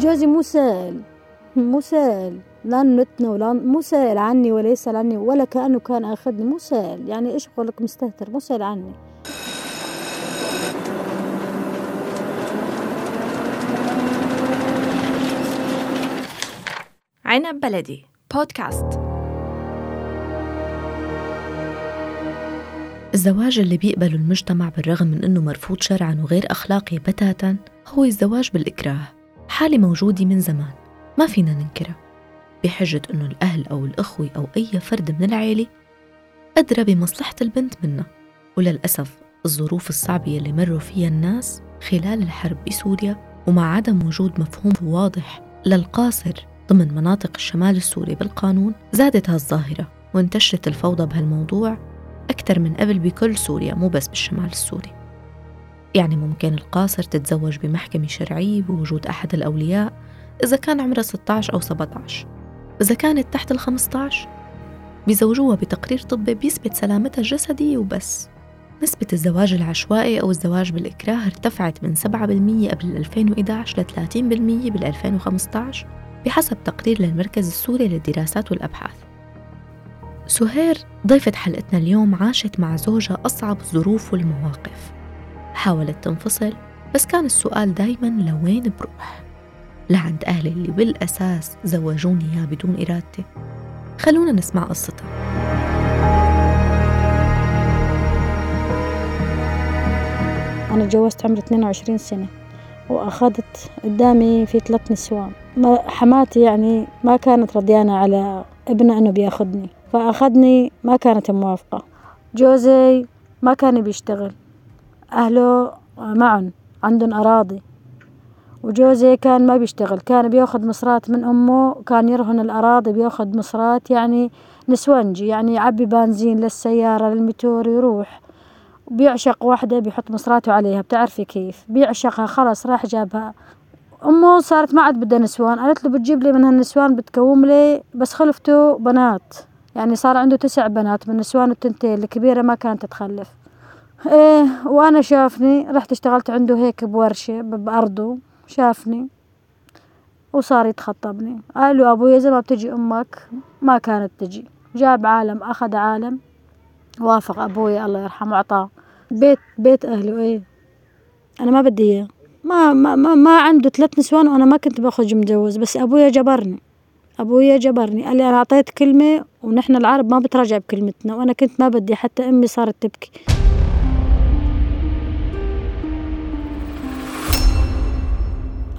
جوزي مو سائل مو سائل لا نتنا ولا مو سائل عني ولا يسأل عني ولا كأنه كان أخذني. مو سائل يعني إيش أقول لك مستهتر؟ مو سائل عني. عنب بلدي. بودكاست. الزواج اللي بيقبله المجتمع بالرغم من إنه مرفوض شرعا وغير أخلاقي بتاتا هو الزواج بالإكراه. حالة موجودة من زمان. ما فينا ننكرها. بحجة إنه الأهل أو الأخوة أو أي فرد من العيلة أدرى بمصلحة البنت منا. وللأسف الظروف الصعبة اللي مروا فيها الناس خلال الحرب بسوريا ومع عدم وجود مفهوم واضح للقاصر ضمن مناطق الشمال السوري بالقانون زادت هالظاهرة وانتشرت الفوضى بهالموضوع أكثر من قبل بكل سوريا مو بس بالشمال السوري. يعني ممكن القاصر تتزوج بمحكمة شرعية بوجود أحد الأولياء إذا كان عمرها 16 أو 17 إذا كانت تحت ال 15 بيزوجوها بتقرير طبي بيثبت سلامتها الجسدية وبس. نسبة الزواج العشوائي أو الزواج بالإكراه ارتفعت من 7% قبل 2011 ل 30% بال 2015 بحسب تقرير للمركز السوري للدراسات والأبحاث. سهير ضيفة حلقتنا اليوم عاشت مع زوجها أصعب الظروف والمواقف حاولت تنفصل بس كان السؤال دايما لوين بروح؟ لعند أهلي اللي بالأساس زوجوني إياه بدون إرادتي. خلونا نسمع قصتها أنا تجوزت عمري 22 سنة وأخذت قدامي في ثلاث نسوان. حماتي يعني ما كانت رضيانة على ابنها أنه بياخدني فأخذني ما كانت موافقة. جوزي ما كان بيشتغل. أهله معن عندهم أراضي. وجوزي كان ما بيشتغل كان بياخد مصرات من أمه كان يرهن الأراضي بياخد مصرات يعني نسوانجي يعني يعبي بنزين للسيارة للمتور يروح. بيعشق واحدة بيحط مصراته عليها بتعرفي كيف؟ بيعشقها خلاص راح جابها. أمه صارت ما عاد بدها نسوان قالت له بتجيب لي من هالنسوان بتكوم لي بس خلفته بنات. يعني صار عنده تسع بنات من نسوان التنتين الكبيرة ما كانت تخلف إيه وأنا شافني رحت اشتغلت عنده هيك بورشة بأرضه شافني وصار يتخطبني. قال له ابويا إذا ما بتجي أمك ما كانت تجي. جاب عالم أخذ عالم وافق أبوي الله يرحمه اعطاه بيت بيت أهله إيه. أنا ما بدي إياه. ما ما ما, ما عنده ثلاث نسوان وأنا ما كنت بأخذ متجوز بس ابويا جبرني. ابويا جبرني. قال لي أنا أعطيت كلمة ونحن العرب ما بتراجع بكلمتنا وأنا كنت ما بدي حتى أمي صارت تبكي.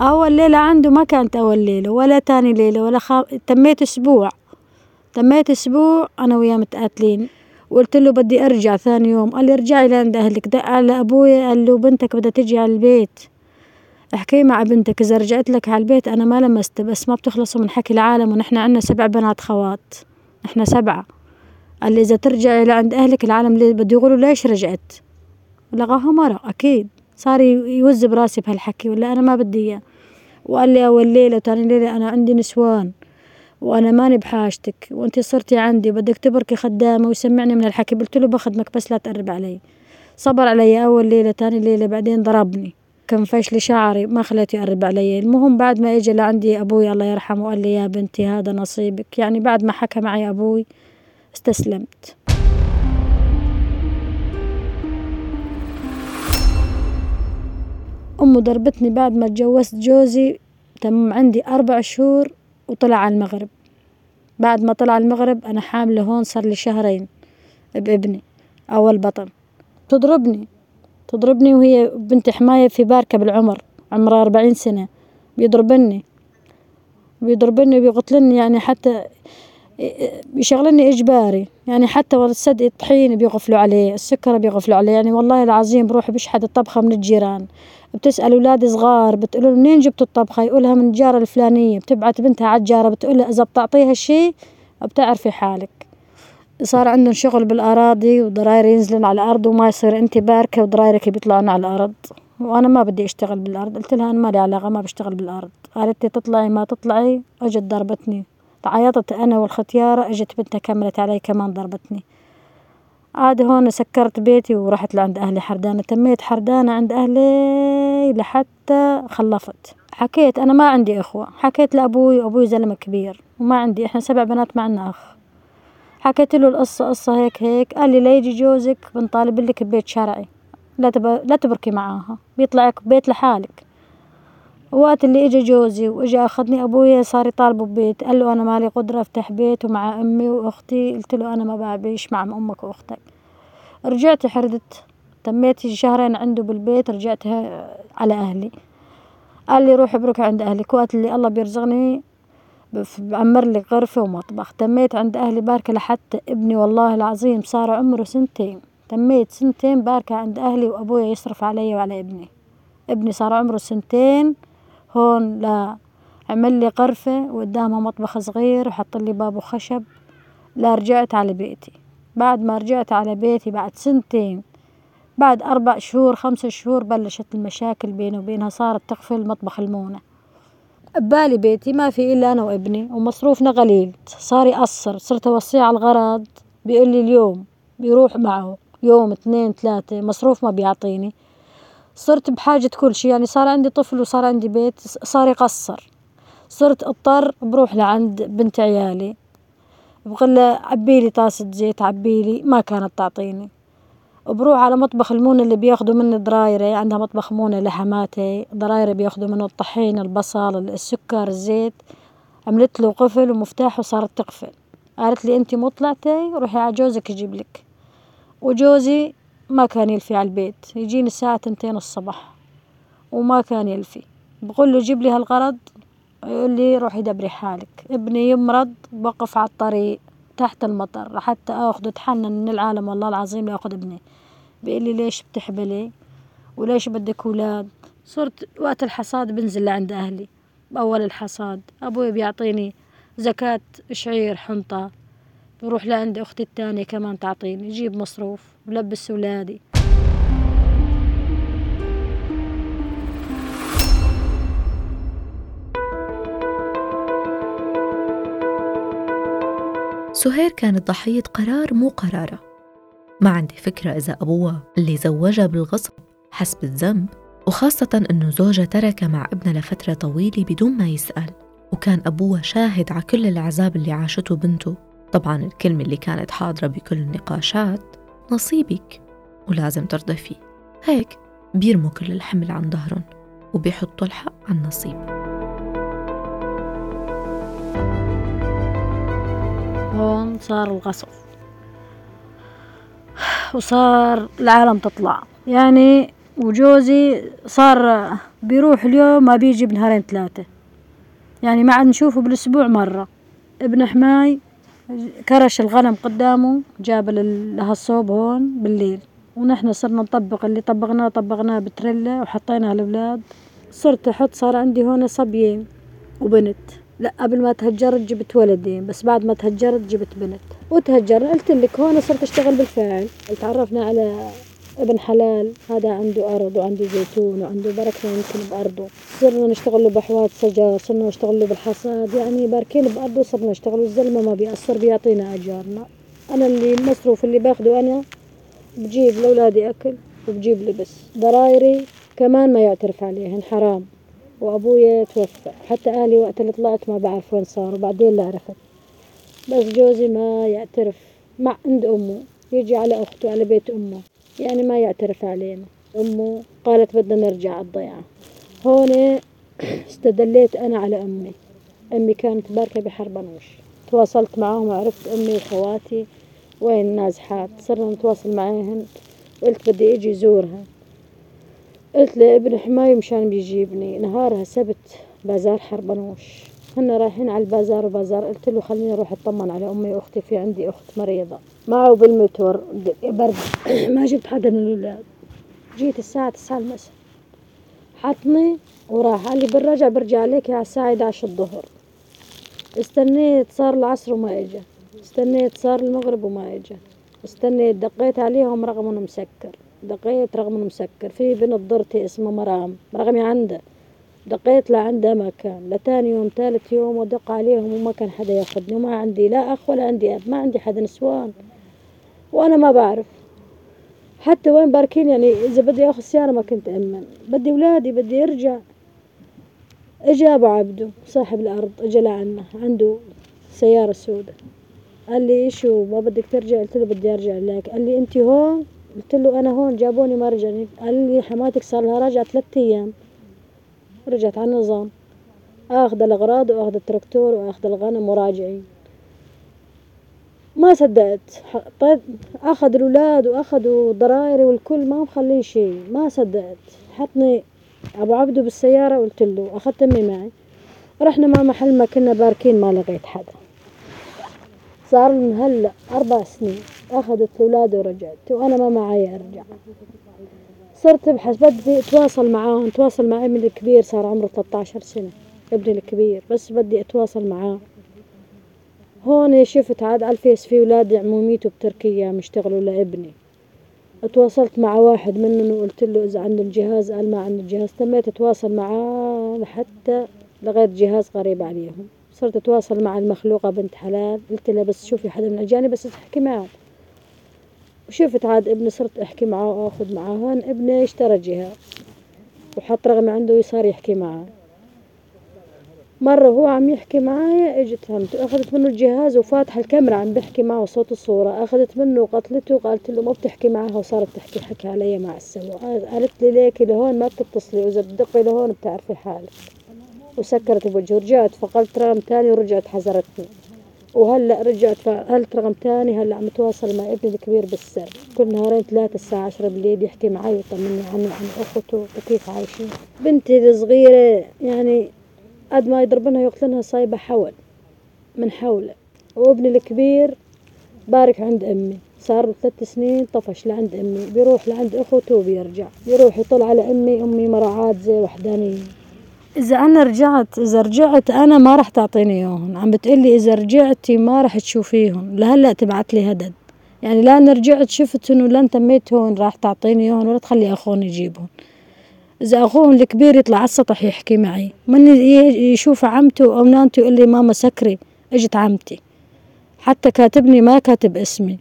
أول ليلة عنده ما كانت أول ليلة ولا تاني ليلة ولا خا... تميت أسبوع. تميت أسبوع أنا وياه متقاتلين. وقلت له بدي أرجع ثاني يوم. قال لي ارجعي لعند أهلك. دق على أبويا قال له بنتك بدها تجي على البيت. احكي مع بنتك. إذا رجعت لك على البيت أنا ما لمست بس ما بتخلصوا من حكي العالم. ونحن عنا سبع بنات خوات. نحن سبعة. قال لي إذا ترجعي لعند أهلك العالم اللي بده يقولوا ليش رجعت؟ لغاها مرة أكيد. صار يوز براسي بهالحكي ولا أنا ما بدي إياه. وقال لي أول ليلة وتاني ليلة أنا عندي نسوان وأنا ماني بحاجتك وأنت صرتي عندي بدك تبركي خدامة ويسمعني من الحكي قلت له بخدمك بس لا تقرب علي. صبر علي أول ليلة تاني ليلة بعدين ضربني. كان فاش لي شعري ما خليته يقرب علي. المهم بعد ما اجى لعندي أبوي الله يرحمه قال لي يا بنتي هذا نصيبك. يعني بعد ما حكى معي أبوي استسلمت. أمه ضربتني بعد ما تجوزت جوزي تم عندي أربع شهور وطلع على المغرب. بعد ما طلع المغرب أنا حاملة هون صار لي شهرين بابني أول بطن. تضربني تضربني وهي بنت حماية في باركة بالعمر عمرها أربعين سنة. بيضربني بيضربني وبيقتلني يعني حتى بيشغلني إجباري. يعني حتى الصدق الطحين بيغفلوا عليه السكر بيغفلوا عليه. يعني والله العظيم بروح بشحد الطبخة من الجيران. بتسأل أولاد صغار بتقول منين جبتوا الطبخة؟ يقولها من الجارة الفلانية. بتبعت بنتها على الجارة بتقولها إذا بتعطيها الشي بتعرفي حالك. صار عندهم شغل بالأراضي وضراير ينزلن على الأرض وما يصير أنت باركة وضرايرك بيطلعن على الأرض. وأنا ما بدي أشتغل بالأرض. قلت لها أنا ما لي علاقة ما بشتغل بالأرض. قالت لي تطلعي ما تطلعي أجت ضربتني. عيطت أنا والختيارة أجت بنتها كملت علي كمان ضربتني. عاد هون سكرت بيتي ورحت لعند أهلي حردانة. تميت حردانة عند أهلي لحتى خلفت. حكيت أنا ما عندي إخوة. حكيت لأبوي وأبوي زلمة كبير. وما عندي إحنا سبع بنات ما عنا أخ. حكيت له القصة قصة هيك هيك. قال لي لا يجي جوزك بنطالب لك ببيت شرعي. لا تب... لا تبركي معاها. بيطلعك بيت لحالك. وقت اللي اجى جوزي واجى أخذني أبويا صار يطالبه ببيت قال له أنا مالي قدرة أفتح بيت ومع أمي وأختي قلت له أنا ما بعيش مع أمك وأختك. رجعت حردت تميت شهرين عنده بالبيت رجعت على أهلي. قال لي روحي ابرك عند أهلك وقت اللي الله بيرزقني بعمر لي غرفة ومطبخ. تميت عند أهلي باركة لحتى ابني والله العظيم صار عمره سنتين. تميت سنتين باركة عند أهلي وأبويا يصرف علي وعلى ابني. ابني صار عمره سنتين هون لا عمل لي غرفة وقدامها مطبخ صغير وحط لي باب خشب لا رجعت على بيتي. بعد ما رجعت على بيتي بعد سنتين بعد أربع شهور خمسة شهور بلشت المشاكل بيني وبينها صارت تقفل مطبخ المونة. ببالي بيتي ما في إلا أنا وابني ومصروفنا قليل. صار يقصر صرت أوصيه على الغرض بيقول لي اليوم بيروح معه يوم اثنين ثلاثة مصروف ما بيعطيني. صرت بحاجة كل شي يعني صار عندي طفل وصار عندي بيت صار يقصر. صرت أضطر بروح لعند بنت عيالي. بقول عبيلي طاسة زيت عبيلي ما كانت تعطيني. وبروح على مطبخ المونة اللي بياخدوا مني ضرايرة عندها مطبخ مونة لحماتي ضرايرة بياخدوا منه الطحين البصل السكر الزيت. عملت له قفل ومفتاح وصارت تقفل. قالت لي انت مطلعتي روحي على جوزك يجيب لك. وجوزي ما كان يلفي على البيت. يجيني الساعة تنتين الصبح وما كان يلفي. بقول له جيب لي هالغرض. يقول لي روحي دبري حالك. ابني يمرض بوقف على الطريق تحت المطر. حتى اخذ اتحنن من العالم والله العظيم لاخذ ابني. بيقول لي ليش بتحبلي؟ وليش بدك أولاد؟ صرت وقت الحصاد بنزل لعند أهلي. بأول الحصاد أبوي بيعطيني زكاة شعير حنطة. بروح لعند أختي التانية كمان تعطيني جيب مصروف بلبس ولادي. سهير كانت ضحية قرار مو قرارة. ما عندي فكرة إذا أبوها اللي زوجها بالغصب حس بالذنب وخاصة إنه زوجها ترك مع ابنها لفترة طويلة بدون ما يسأل وكان أبوها شاهد على كل العذاب اللي عاشته بنته. طبعا الكلمة اللي كانت حاضرة بكل النقاشات نصيبك ولازم ترضى فيه هيك بيرموا كل الحمل عن ظهرهم وبيحطوا الحق على النصيب هون صار الغصب. وصار العالم تطلع. يعني وجوزي صار بيروح اليوم ما بيجي بنهارين ثلاثة. يعني ما عاد نشوفه بالأسبوع مرة. ابن حماي كرش الغنم قدامه جاب لها الصوب هون بالليل. ونحن صرنا نطبق اللي طبقناه طبقناه بتريلا وحطيناه الأولاد صرت أحط صار عندي هون صبيين وبنت. لا قبل ما تهجرت جبت ولدين بس بعد ما تهجرت جبت بنت. وتهجرنا قلت لك هون صرت أشتغل بالفعل. تعرفنا على ابن حلال هذا عنده أرض وعنده زيتون وعنده بركة يمكن بأرضه. صرنا نشتغل له بحوات شجر صرنا نشتغل له بالحصاد. يعني باركين بأرضه صرنا نشتغل الزلمة ما بيقصر بيعطينا أجارنا. أنا اللي المصروف اللي باخده أنا بجيب لأولادي أكل وبجيب لبس. ضرايري كمان ما يعترف عليهن حرام. وأبويا توفى. حتى أهلي وقت اللي طلعت ما بعرف وين صار وبعدين لا عرفت بس جوزي ما يعترف. مع عند أمه. يجي على أخته على بيت أمه. يعني ما يعترف علينا. أمه قالت بدنا نرجع الضيعة. هون استدليت أنا على أمي. أمي كانت باركة بحربنوش تواصلت معاهم وعرفت أمي وخواتي وين نازحات. صرنا نتواصل معاهن. قلت بدي إجي زورها. قلت لابن حماي مشان بيجيبني. نهارها سبت بازار حربنوش هن رايحين على البازار وبازار. قلت له خليني أروح أطمن على أمي وأختي. في عندي أخت مريضة. معه بالمتور برد. ما جبت حدا من الاولاد جيت الساعة تسعة المساء. حطني وراح. قال لي بالرجع برجع عليك على الساعة 11 الظهر. استنيت صار العصر وما اجى استنيت صار المغرب وما اجى استنيت دقيت عليهم رقم مسكر. دقيت رقم مسكر. في بنت ضرتي اسمها مرام. رقمي عنده. دقيت لعنده ما كان لتاني يوم ثالث يوم ودق عليهم وما كان حدا ياخذني وما عندي لا أخ ولا عندي أب. ما عندي حدا نسوان. وأنا ما بعرف. حتى وين باركين يعني إذا بدي آخذ سيارة ما كنت أمن بدي أولادي بدي أرجع إجا أبو عبده صاحب الأرض إجا لعنا عنده سيارة سوداء. قال لي شو ما بدك ترجع؟ قلت له بدي أرجع لك. قال لي أنت هون؟ قلت له أنا هون جابوني ما رجعني قال لي حماتك صار لها راجعة ثلاث أيام. رجعت على النظام. آخذ الأغراض وآخذ التراكتور وآخذ الغنم وراجعين. ما صدقت طيب أخذ الأولاد وأخذوا ضرايري والكل ما مخلي شي ما صدقت حطني أبو عبده بالسيارة قلت له أخذت أمي معي. رحنا مع محل ما كنا باركين ما لقيت حدا. صار من هلا أربع سنين. أخذت الأولاد ورجعت وأنا ما معي أرجع. صرت أبحث. بدي أتواصل معاهم. أتواصل مع ابني الكبير صار عمره 13 سنة. ابني الكبير بس بدي أتواصل معاه هون شفت عاد الفيس في ولاد عموميته بتركيا مشتغلوا لابني. اتواصلت مع واحد منهم وقلت له إذا عنده الجهاز قال ما عنده الجهاز تميت أتواصل معاه لحتى لغيت جهاز قريب عليهم. صرت أتواصل مع المخلوقة بنت حلال. قلت لها بس شوفي حدا من الاجانب بس تحكي معه. وشفت عاد ابني صرت أحكي معه وآخذ معه. هون ابني اشترى جهاز وحط رقم عنده وصار يحكي معه. مرة هو عم يحكي معايا إجت همت أخذت منه الجهاز وفاتحة الكاميرا عم بحكي معه صوت الصورة. أخذت منه وقتلته وقالت له ما بتحكي معها وصارت تحكي حكي علي مع السوا. قالت لي ليكي لهون ما بتتصلي وإذا بتدقي لهون بتعرفي حالك. وسكرت بوجهه رجعت فقلت رقم تاني ورجعت حذرتني. وهلأ رجعت فقلت رقم تاني هلأ عم تواصل مع ابني الكبير بالسر. كل نهارين ثلاثة الساعة عشرة بالليل يحكي معي ويطمني عني وعن اخته وكيف عايشين. بنتي الصغيرة يعني قد ما يضربنها يقتلنها صايبة حول من حوله. وابني الكبير بارك عند أمي. صار ثلاث سنين طفش لعند أمي. بيروح لعند أخوته وبيرجع. يروح يطل على أمي. أمي مراعاة زي وحدانية. إذا أنا رجعت إذا رجعت أنا ما راح تعطيني إياهم عم بتقلي إذا رجعتي ما راح تشوفيهم لهلأ تبعت لي هدد. يعني لا أنا رجعت شفت إنه لا تميت هون راح تعطيني إياهم ولا تخلي أخوهم يجيبهم إذا أخوهم الكبير يطلع على السطح يحكي معي. من يشوف عمته أو نانته يقول لي ماما سكري إجت عمتي. حتى كاتبني ما كاتب اسمي.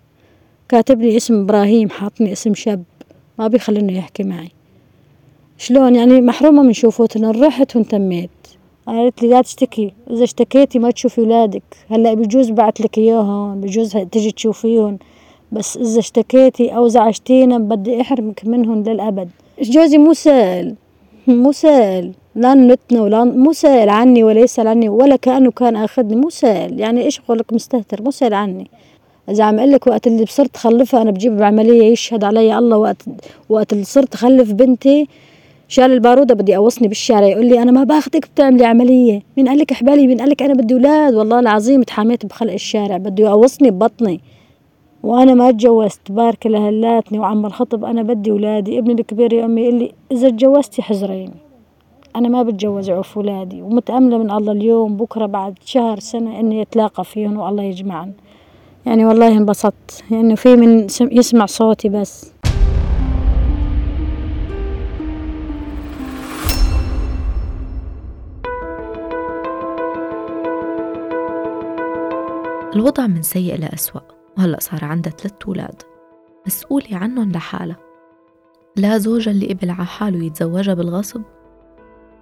كاتبني اسم إبراهيم حاطني اسم شاب. ما بيخلينه يحكي معي. شلون؟ يعني محرومة من شوفوتنا. رحت وانتميت. قالت لي لا تشتكي. إذا اشتكيتي ما تشوفي ولادك. هلأ بجوز بعت لك إياهم بجوز تجي تشوفيهم. بس إذا اشتكيتي أو زعجتينا بدي أحرمك منهم للأبد. جوزي مو سائل مو سائل. لا نتنا ولا مو سائل عني ولا يسأل عني ولا كأنه كان أخذني مو سائل. يعني إيش قولك مستهتر؟ مو سائل عني. إذا عم أقول لك وقت اللي صرت خلفها أنا بجيب بعملية يشهد علي الله وقت وقت اللي صرت خلف بنتي شال البارودة بدي أوصني بالشارع يقول لي أنا ما باخذك بتعملي عملية. مين قال لك احبالي مين قال لك أنا بدي أولاد والله العظيم تحاميت بخلق الشارع بده يقوصني ببطني. وأنا ما اتجوزت بارك لهلاتني وعم الخطب أنا بدي ولادي ابني الكبير يا امي يقول لي إذا اتجوزتي حزريني. أنا ما بتجوز عوف ولادي ومتأملة من الله اليوم بكرة بعد شهر سنة إني أتلاقى فيهم والله يجمعنا يعني والله انبسطت يعني في من يسمع صوتي بس. الوضع من سيء لأسوأ. وهلأ صار عندها ثلاث أولاد. مسؤولة عنهم لحالها. لا زوجها اللي قبل على حاله يتزوجها بالغصب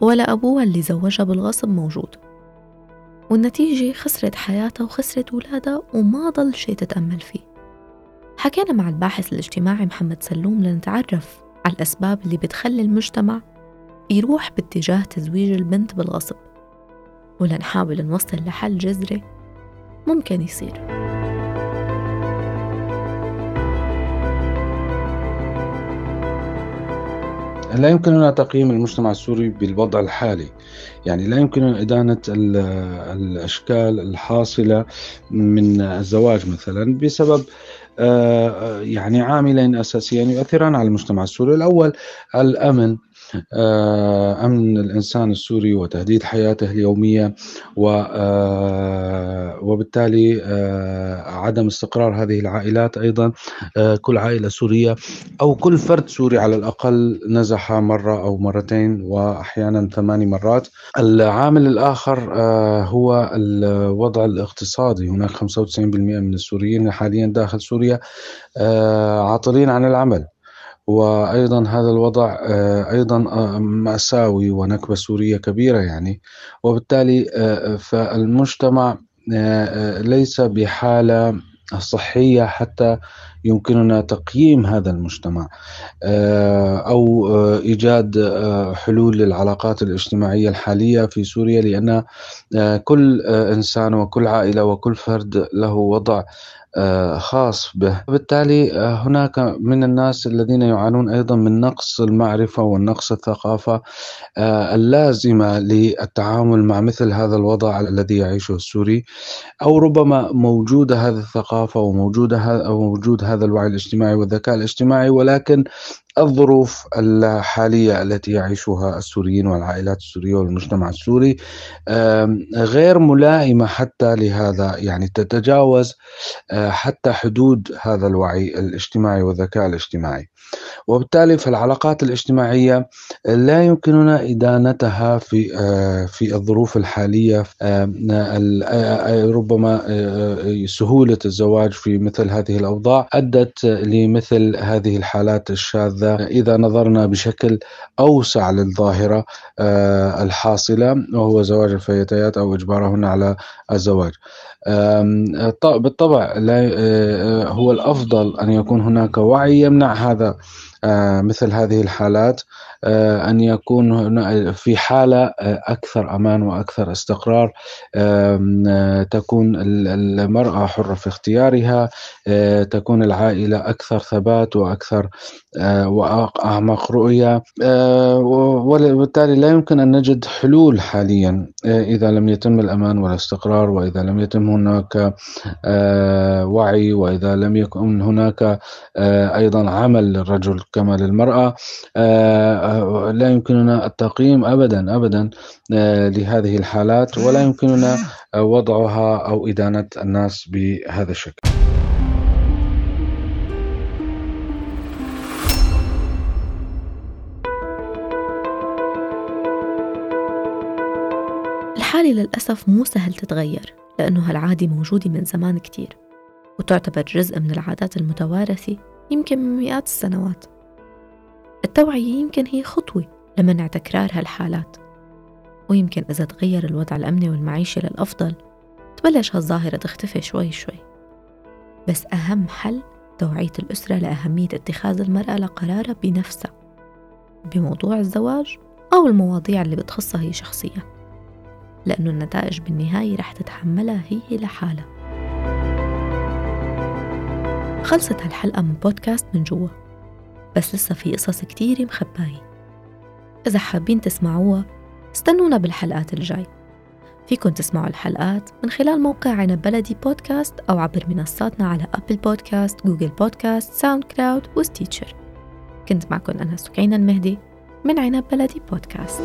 ولا أبوها اللي زوجها بالغصب موجود. والنتيجة خسرت حياتها وخسرت أولادها وما ضل شي تتأمل فيه. حكينا مع الباحث الاجتماعي محمد سلوم لنتعرف على الأسباب اللي بتخلي المجتمع يروح باتجاه تزويج البنت بالغصب. ولنحاول نوصل لحل جذري ممكن يصير. لا يمكننا تقييم المجتمع السوري بالوضع الحالي. يعني لا يمكننا إدانة الأشكال الحاصلة من الزواج مثلا بسبب آه، يعني عاملين أساسيين يؤثران على المجتمع السوري. الأول الأمن. أمن الإنسان السوري وتهديد حياته اليومية آه، وبالتالي عدم استقرار هذه العائلات أيضا كل عائلة سورية أو كل فرد سوري على الأقل نزح مرة أو مرتين وأحيانا ثماني مرات. العامل الآخر هو الوضع الاقتصادي. هناك 95% من السوريين حاليا داخل سوريا عاطلين عن العمل. وأيضا هذا الوضع آه، أيضا آه، مأساوي ونكبة سورية كبيرة يعني. وبالتالي آه، فالمجتمع ليس بحالة صحية حتى يمكننا تقييم هذا المجتمع أو إيجاد حلول للعلاقات الاجتماعية الحالية في سوريا لأن كل إنسان وكل عائلة وكل فرد له وضع خاص به. بالتالي آه، هناك من الناس الذين يعانون أيضا من نقص المعرفة والنقص الثقافة آه، اللازمة للتعامل مع مثل هذا الوضع الذي يعيشه السوري. أو ربما موجودة هذه الثقافة وموجودة أو موجود هذا الوعي الاجتماعي والذكاء الاجتماعي ولكن الظروف الحالية التي يعيشها السوريين والعائلات السورية والمجتمع السوري غير ملائمة حتى لهذا يعني تتجاوز آه، حتى حدود هذا الوعي الاجتماعي والذكاء الاجتماعي. وبالتالي فالعلاقات الاجتماعية لا يمكننا إدانتها في آه، في الظروف الحالية آه، ربما سهولة الزواج في مثل هذه الأوضاع أدت لمثل هذه الحالات الشاذة إذا نظرنا بشكل أوسع للظاهرة الحاصلة وهو زواج الفتيات أو إجبارهن على الزواج. بالطبع لا آه، هو الأفضل أن يكون هناك وعي يمنع هذا. آه، مثل هذه الحالات آه، أن يكون في حالة آه، أكثر أمان وأكثر استقرار تكون المرأة حرة في اختيارها تكون العائلة أكثر ثبات وأكثر وأعمق رؤية وبالتالي لا يمكن أن نجد حلول حاليا إذا لم يتم الأمان والاستقرار وإذا لم يتم هناك وعي وإذا لم يكن هناك أيضا عمل للرجل. كما للمرأة آه، لا يمكننا التقييم أبدا أبدا آه، لهذه الحالات ولا يمكننا وضعها أو إدانة الناس بهذا الشكل. الحالة للأسف مو سهل تتغير لأنه هالعادة موجودة من زمان كتير وتعتبر جزء من العادات المتوارثة يمكن من مئات السنوات. التوعية يمكن هي خطوة لمنع تكرار هالحالات. ويمكن إذا تغير الوضع الأمني والمعيشي للأفضل تبلش هالظاهرة تختفي شوي شوي. بس أهم حل توعية الأسرة لأهمية اتخاذ المرأة لقرارها بنفسها بموضوع الزواج أو المواضيع اللي بتخصها هي شخصيا لأنه النتائج بالنهاية رح تتحملها هي لحالها. خلصت هالحلقة من بودكاست من جوا. بس لسه في قصص كتير مخباية إذا حابين تسمعوها استنونا بالحلقات الجاي. فيكن تسمعوا الحلقات من خلال موقع عنب بلدي بودكاست أو عبر منصاتنا على أبل بودكاست، جوجل بودكاست، ساوند كلاود وستيتشر. كنت معكم أنا سكينة المهدي من عنب بلدي بودكاست.